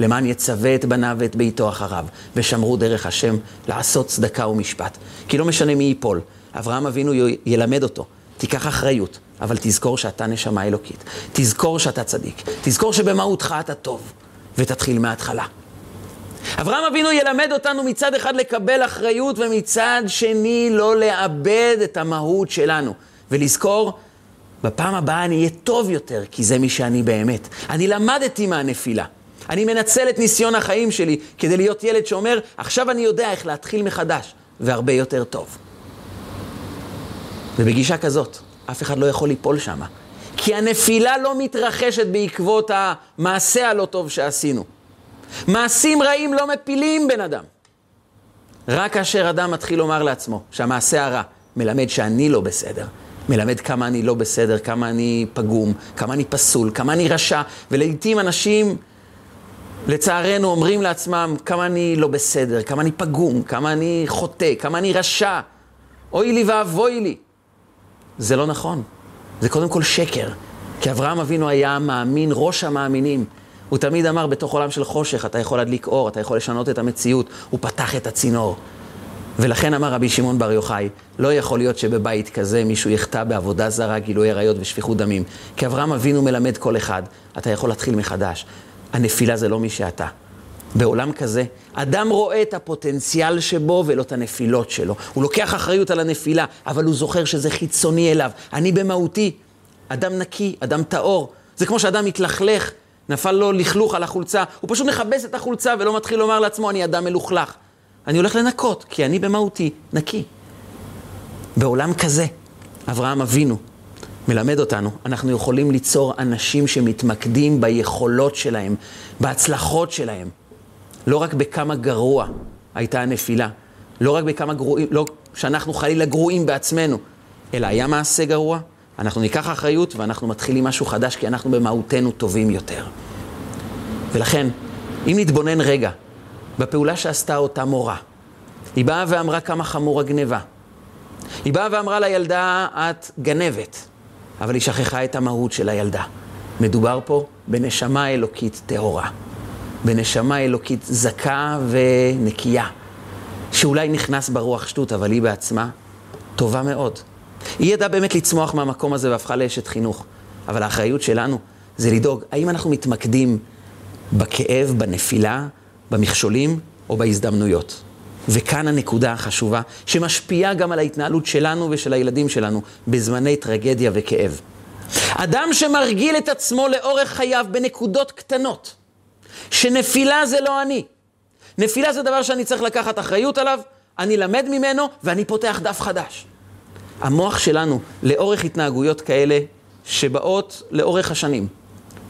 למען יצווה את בניו ואת ביתו אחריו, ושמרו דרך השם לעשות צדקה ומשפט. כי לא משנה מי ייפול, אברהם אבינו ילמד אותו, תיקח אחריות, אבל תזכור שאתה נשמה אלוקית. תזכור שאתה צדיק. תזכור שבמהותך אתה טוב, ותתחיל מההתחלה. אברהם אבינו ילמד אותנו מצד אחד לקבל אחריות, ומצד שני לא לאבד את המהות שלנו. ולזכור, בפעם הבאה אני אהיה טוב יותר, כי זה מי שאני באמת. אני למדתי מהנפילה. אני מנצל את ניסיון החיים שלי כדי להיות ילד שאומר, עכשיו אני יודע איך להתחיל מחדש, והרבה יותר טוב. ובגישה כזאת, אף אחד לא יכול ליפול שמה. כי הנפילה לא מתרחשת בעקבות המעשה הלא טוב שעשינו. מעשים רעים לא מפילים בן אדם. רק כאשר אדם מתחיל לומר לעצמו שהמעשה הרע מלמד שאני לא בסדר, מלמד כמה אני לא בסדר, כמה אני פגום, כמה אני פסול, כמה אני רשע, ולעיתים אנשים, לצערנו, אומרים לעצמם כמה אני לא בסדר, כמה אני פגום, כמה אני חוטא, כמה אני רשע. אוי לי ואבוי לי. זה לא נכון. זה קודם כל שקר. כי אברהם אבינו היה מאמין, ראש המאמינים. הוא תמיד אמר, בתוך עולם של חושך אתה יכול להדליק אור, אתה יכול לשנות את המציאות. הוא פתח את הצינור. ולכן אמר רבי שמעון בר יוחאי, לא יכול להיות שבבית כזה מישהו יחטא בעבודה זרה, גילוי עריות ושפיכות דמים. כי אברהם אבינו מלמד כל אחד, אתה יכול להתחיל מחדש. הנפילה זה לא מי שאתה. בעולם כזה, אדם רואה את הפוטנציאל שבו ולא את הנפילות שלו. הוא לוקח אחריות על הנפילה, אבל הוא זוכר שזה חיצוני אליו. אני במהותי אדם נקי, אדם טהור. זה כמו שאדם מתלכלך, נפל לו לכלוך על החולצה, הוא פשוט מכבס את החולצה ולא מתחיל לומר לעצמו, אני אדם מלוכלך. אני הולך לנקות, כי אני במהותי נקי. בעולם כזה, אברהם אבינו מלמד אותנו, אנחנו יכולים ליצור אנשים שמתמקדים ביכולות שלהם, בהצלחות שלהם. לא רק בכמה גרוע הייתה הנפילה, לא רק בכמה גרועים, לא שאנחנו חלילה גרועים בעצמנו, אלא היה מעשה גרוע, אנחנו ניקח אחריות ואנחנו מתחילים משהו חדש, כי אנחנו במהותנו טובים יותר. ולכן, אם נתבונן רגע בפעולה שעשתה אותה מורה, היא באה ואמרה כמה חמור הגניבה. היא באה ואמרה לילדה, את גנבת, אבל היא שכחה את המהות של הילדה. מדובר פה בנשמה אלוקית טהורה, בנשמה אלוקית זכה ונקייה, שאולי נכנס ברוח שטות, אבל היא בעצמה טובה מאוד. היא ידעה באמת לצמוח מהמקום הזה והפכה לאשת חינוך. אבל האחריות שלנו זה לדאוג, האם אנחנו מתמקדים בכאב, בנפילה, במכשולים או בהזדמנויות. וכאן הנקודה החשובה, שמשפיעה גם על ההתנהלות שלנו ושל הילדים שלנו בזמני טרגדיה וכאב. אדם שמרגיל את עצמו לאורך חייו בנקודות קטנות, שנפילה זה לא אני. נפילה זה דבר שאני צריך לקחת אחריות עליו, אני למד ממנו ואני פותח דף חדש. המוח שלנו, לאורך התנהגויות כאלה שבאות לאורך השנים,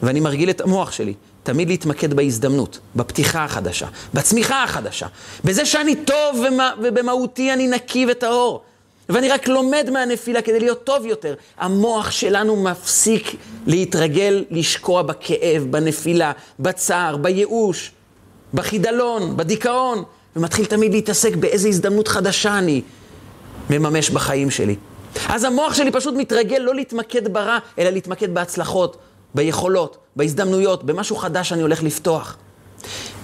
ואני מרגיל את המוח שלי, תמיד להתמקד בהזדמנות, בפתיחה החדשה, בצמיחה החדשה, בזה שאני טוב ובמהותי אני נקי וטהור. ואני רק לומד מהנפילה כדי להיות טוב יותר. המוח שלנו מפסיק להתרגל לשקוע בכאב, בנפילה, בצער, בייאוש, בחידלון, בדיכאון, ומתחיל תמיד להתעסק באיזה הזדמנות חדשה אני מממש בחיים שלי. אז המוח שלי פשוט מתרגל לא להתמקד ברע, אלא להתמקד בהצלחות, ביכולות, בהזדמנויות, במשהו חדש שאני הולך לפתוח.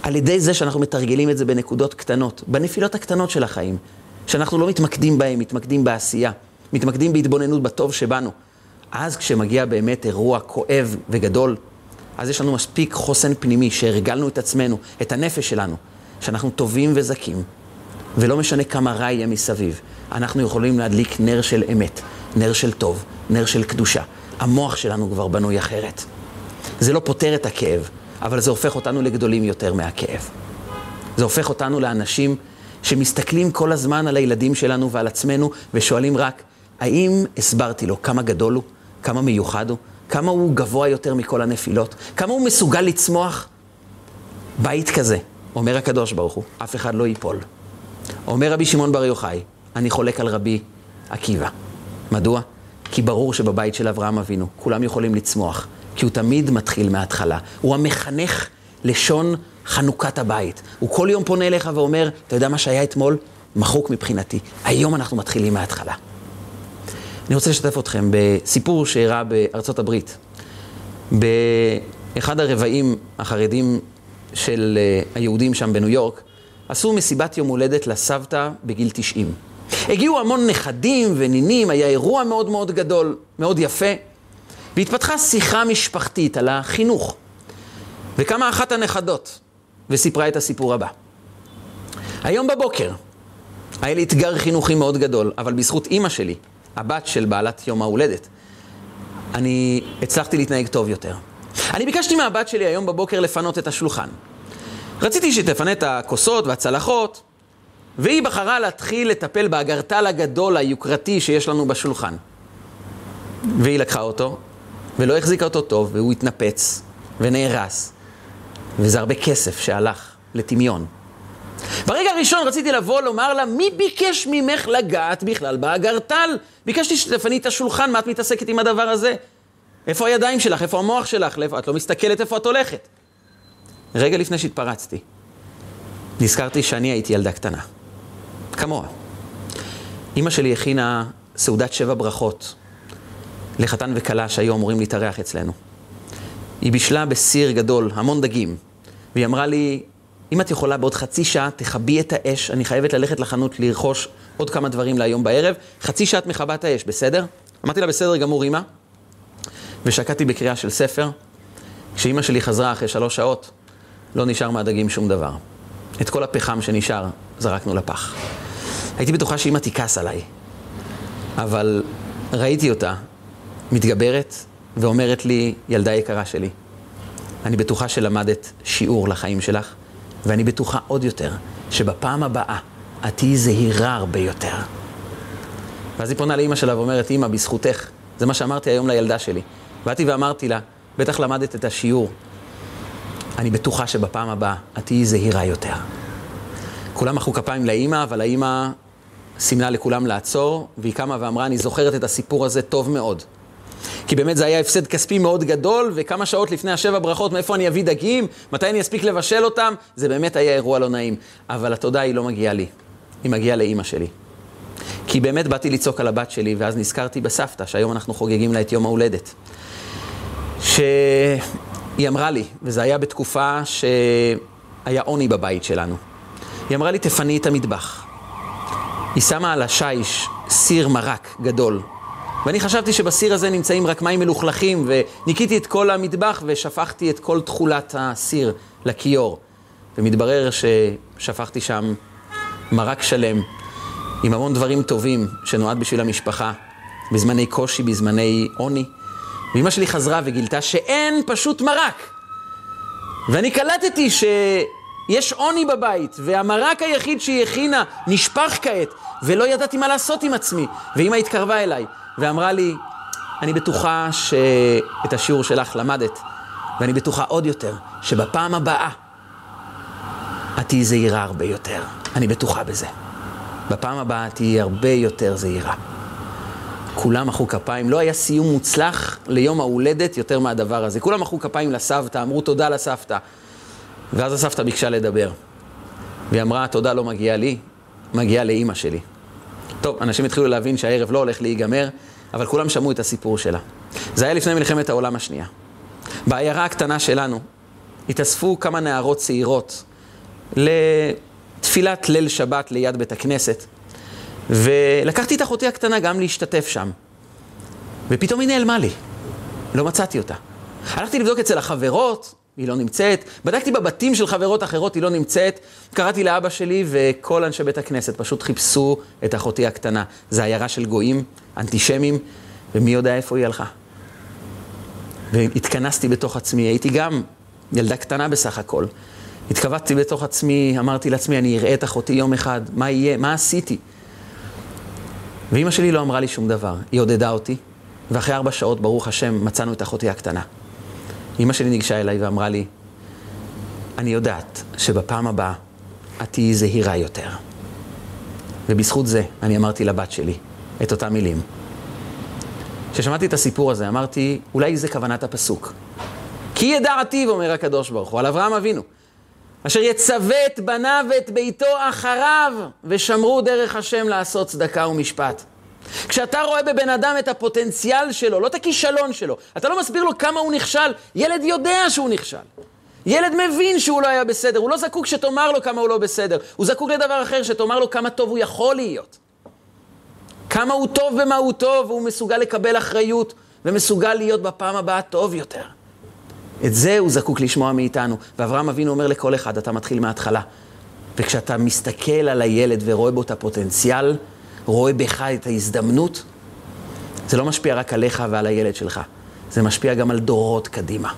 על ידי זה שאנחנו מתרגלים את זה בנקודות קטנות, בנפילות הקטנות של החיים, שאנחנו לא מתמקדים בהן, מתמקדים בעשייה, מתמקדים בהתבוננות בטוב שבנו. אז כשמגיע באמת אירוע כואב וגדול, אז יש לנו מספיק חוסן פנימי שהרגלנו את עצמנו, את הנפש שלנו, שאנחנו טובים וזכים, ולא משנה כמה רע יהיה מסביב, אנחנו יכולים להדליק נר של אמת, נר של טוב, נר של קדושה. המוח שלנו כבר בנוי אחרת. זה לא פותר את הכאב, אבל זה הופך אותנו לגדולים יותר מהכאב. זה הופך אותנו לאנשים שמסתכלים כל הזמן על הילדים שלנו ועל עצמנו ושואלים רק, האם הסברתי לו כמה גדול הוא, כמה מיוחד הוא, כמה הוא גבוה יותר מכל הנפילות, כמה הוא מסוגל לצמוח? בית כזה, אומר הקדוש ברוך הוא, אף אחד לא ייפול. אומר רבי שמעון בר יוחאי, אני חולק על רבי עקיבא. מדוע? כי ברור שבבית של אברהם אבינו כולם יכולים לצמוח, כי הוא תמיד מתחיל מההתחלה. הוא המחנך לשון חנוכת הבית. הוא כל יום פונה אליך ואומר, אתה יודע מה שהיה אתמול? מחוק מבחינתי. היום אנחנו מתחילים מההתחלה. אני רוצה לשתף אתכם בסיפור שאירע בארצות הברית. באחד הרבעים החרדים של אה, היהודים שם בניו יורק, עשו מסיבת יום הולדת לסבתא בגיל 90. הגיעו המון נכדים ונינים, היה אירוע מאוד מאוד גדול, מאוד יפה, והתפתחה שיחה משפחתית על החינוך. וקמה אחת הנכדות וסיפרה את הסיפור הבא. היום בבוקר היה לי אתגר חינוכי מאוד גדול, אבל בזכות אימא שלי, הבת של בעלת יום ההולדת, אני הצלחתי להתנהג טוב יותר. אני ביקשתי מהבת שלי היום בבוקר לפנות את השולחן. רציתי שתפנה את הכוסות והצלחות, והיא בחרה להתחיל לטפל באגרטל הגדול, היוקרתי שיש לנו בשולחן. והיא לקחה אותו, ולא החזיקה אותו טוב, והוא התנפץ ונהרס. וזה הרבה כסף שהלך לטמיון. ברגע הראשון רציתי לבוא לומר לה, מי ביקש ממך לגעת בכלל באגרטל? ביקשתי שתפני את השולחן, מה את מתעסקת עם הדבר הזה? איפה הידיים שלך? איפה המוח שלך? לאיפה? את לא מסתכלת איפה את הולכת. רגע לפני שהתפרצתי, נזכרתי שאני הייתי ילדה קטנה. כמוה. אימא שלי הכינה סעודת שבע ברכות לחתן וכלה שהיו אמורים להתארח אצלנו. היא בישלה בסיר גדול, המון דגים, והיא אמרה לי, אם את יכולה בעוד חצי שעה, תכבי את האש, אני חייבת ללכת לחנות לרכוש עוד כמה דברים להיום בערב, חצי שעה את מכבה את האש, בסדר? אמרתי לה, בסדר גמור, אמא. ושקעתי בקריאה של ספר. כשאימא שלי חזרה אחרי שלוש שעות, לא נשאר מהדגים שום דבר. את כל הפחם שנשאר, זרקנו לפח. הייתי בטוחה שאימא תכעס עליי, אבל ראיתי אותה מתגברת ואומרת לי, ילדה יקרה שלי, אני בטוחה שלמדת שיעור לחיים שלך, ואני בטוחה עוד יותר שבפעם הבאה את תהיי זהירה הרבה יותר. ואז היא פונה לאימא שלה ואומרת, אימא, בזכותך, זה מה שאמרתי היום לילדה שלי. באתי ואמרתי לה, בטח למדת את השיעור, אני בטוחה שבפעם הבאה את תהיי זהירה יותר. כולם מחאו כפיים לאימא, אבל האימא סימנה לכולם לעצור, והיא קמה ואמרה, אני זוכרת את הסיפור הזה טוב מאוד. כי באמת זה היה הפסד כספי מאוד גדול, וכמה שעות לפני השבע ברכות, מאיפה אני אביא דגים, מתי אני אספיק לבשל אותם, זה באמת היה אירוע לא נעים. אבל התודה היא לא מגיעה לי, היא מגיעה לאימא שלי. כי באמת באתי לצעוק על הבת שלי, ואז נזכרתי בסבתא, שהיום אנחנו חוגגים לה את יום ההולדת. שהיא אמרה לי, וזה היה בתקופה שהיה עוני בבית שלנו. היא אמרה לי, תפני את המטבח. היא שמה על השיש סיר מרק גדול, ואני חשבתי שבסיר הזה נמצאים רק מים מלוכלכים, וניקיתי את כל המטבח ושפכתי את כל תכולת הסיר לכיור. ומתברר ששפכתי שם מרק שלם עם המון דברים טובים שנועד בשביל המשפחה, בזמני קושי, בזמני עוני. ואימא שלי חזרה וגילתה שאין פשוט מרק. ואני קלטתי שיש עוני בבית, והמרק היחיד שהיא הכינה נשפך כעת, ולא ידעתי מה לעשות עם עצמי. ואימא התקרבה אליי ואמרה לי, אני בטוחה שאת השיעור שלך למדת, ואני בטוחה עוד יותר שבפעם הבאה את תהיי זהירה הרבה יותר. אני בטוחה בזה. בפעם הבאה תהיי הרבה יותר זהירה. כולם מחאו כפיים, לא היה סיום מוצלח ליום ההולדת יותר מהדבר הזה. כולם מחאו כפיים לסבתא, אמרו תודה לסבתא. ואז הסבתא ביקשה לדבר. והיא אמרה, תודה לא מגיעה לי, מגיעה לאימא שלי. טוב, אנשים התחילו להבין שהערב לא הולך להיגמר, אבל כולם שמעו את הסיפור שלה. זה היה לפני מלחמת העולם השנייה. בעיירה הקטנה שלנו התאספו כמה נערות צעירות לתפילת ליל שבת ליד בית הכנסת, ולקחתי את אחותי הקטנה גם להשתתף שם. ופתאום היא נעלמה לי, לא מצאתי אותה. הלכתי לבדוק אצל החברות, היא לא נמצאת. בדקתי בבתים של חברות אחרות, היא לא נמצאת. קראתי לאבא שלי וכל אנשי בית הכנסת פשוט חיפשו את אחותי הקטנה. זה עיירה של גויים, אנטישמים, ומי יודע איפה היא הלכה. והתכנסתי בתוך עצמי, הייתי גם ילדה קטנה בסך הכל. התכווצתי בתוך עצמי, אמרתי לעצמי, אני אראה את אחותי יום אחד, מה יהיה, מה עשיתי? ואימא שלי לא אמרה לי שום דבר, היא עודדה אותי, ואחרי ארבע שעות, ברוך השם, מצאנו את אחותי הקטנה. אימא שלי ניגשה אליי ואמרה לי, אני יודעת שבפעם הבאה את תהיי זהירה יותר. ובזכות זה אני אמרתי לבת שלי את אותם מילים. כששמעתי את הסיפור הזה, אמרתי, אולי זה כוונת הפסוק. כי ידעתיו, אומר הקדוש ברוך הוא, על אברהם אבינו, אשר יצווה את בניו ואת ביתו אחריו, ושמרו דרך השם לעשות צדקה ומשפט. כשאתה רואה בבן אדם את הפוטנציאל שלו, לא את הכישלון שלו, אתה לא מסביר לו כמה הוא נכשל, ילד יודע שהוא נכשל. ילד מבין שהוא לא היה בסדר, הוא לא זקוק שתאמר לו כמה הוא לא בסדר, הוא זקוק לדבר אחר, שתאמר לו כמה טוב הוא יכול להיות. כמה הוא טוב במה הוא טוב, והוא מסוגל לקבל אחריות, ומסוגל להיות בפעם הבאה טוב יותר. את זה הוא זקוק לשמוע מאיתנו. ואברהם אבינו אומר לכל אחד, אתה מתחיל מההתחלה. וכשאתה מסתכל על הילד ורואה בו את הפוטנציאל, רואה בך את ההזדמנות, זה לא משפיע רק עליך ועל הילד שלך, זה משפיע גם על דורות קדימה.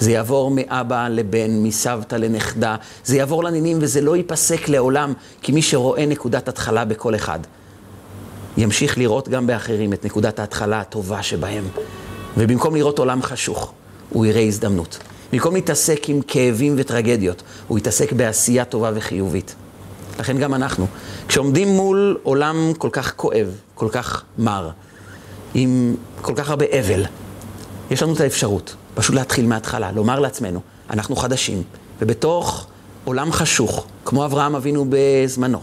זה יעבור מאבא לבן, מסבתא לנכדה, זה יעבור לנינים וזה לא ייפסק לעולם, כי מי שרואה נקודת התחלה בכל אחד, ימשיך לראות גם באחרים את נקודת ההתחלה הטובה שבהם. ובמקום לראות עולם חשוך, הוא יראה הזדמנות. במקום להתעסק עם כאבים וטרגדיות, הוא יתעסק בעשייה טובה וחיובית. לכן גם אנחנו. כשעומדים מול עולם כל כך כואב, כל כך מר, עם כל כך הרבה אבל, יש לנו את האפשרות פשוט להתחיל מההתחלה, לומר לעצמנו, אנחנו חדשים, ובתוך עולם חשוך, כמו אברהם אבינו בזמנו.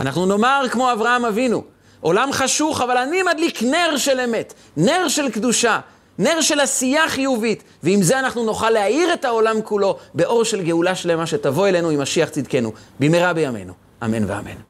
אנחנו נאמר כמו אברהם אבינו, עולם חשוך, אבל אני מדליק נר של אמת, נר של קדושה, נר של עשייה חיובית, ועם זה אנחנו נוכל להאיר את העולם כולו באור של גאולה שלמה שתבוא אלינו עם משיח צדקנו, במהרה בימינו. אמן ואמן.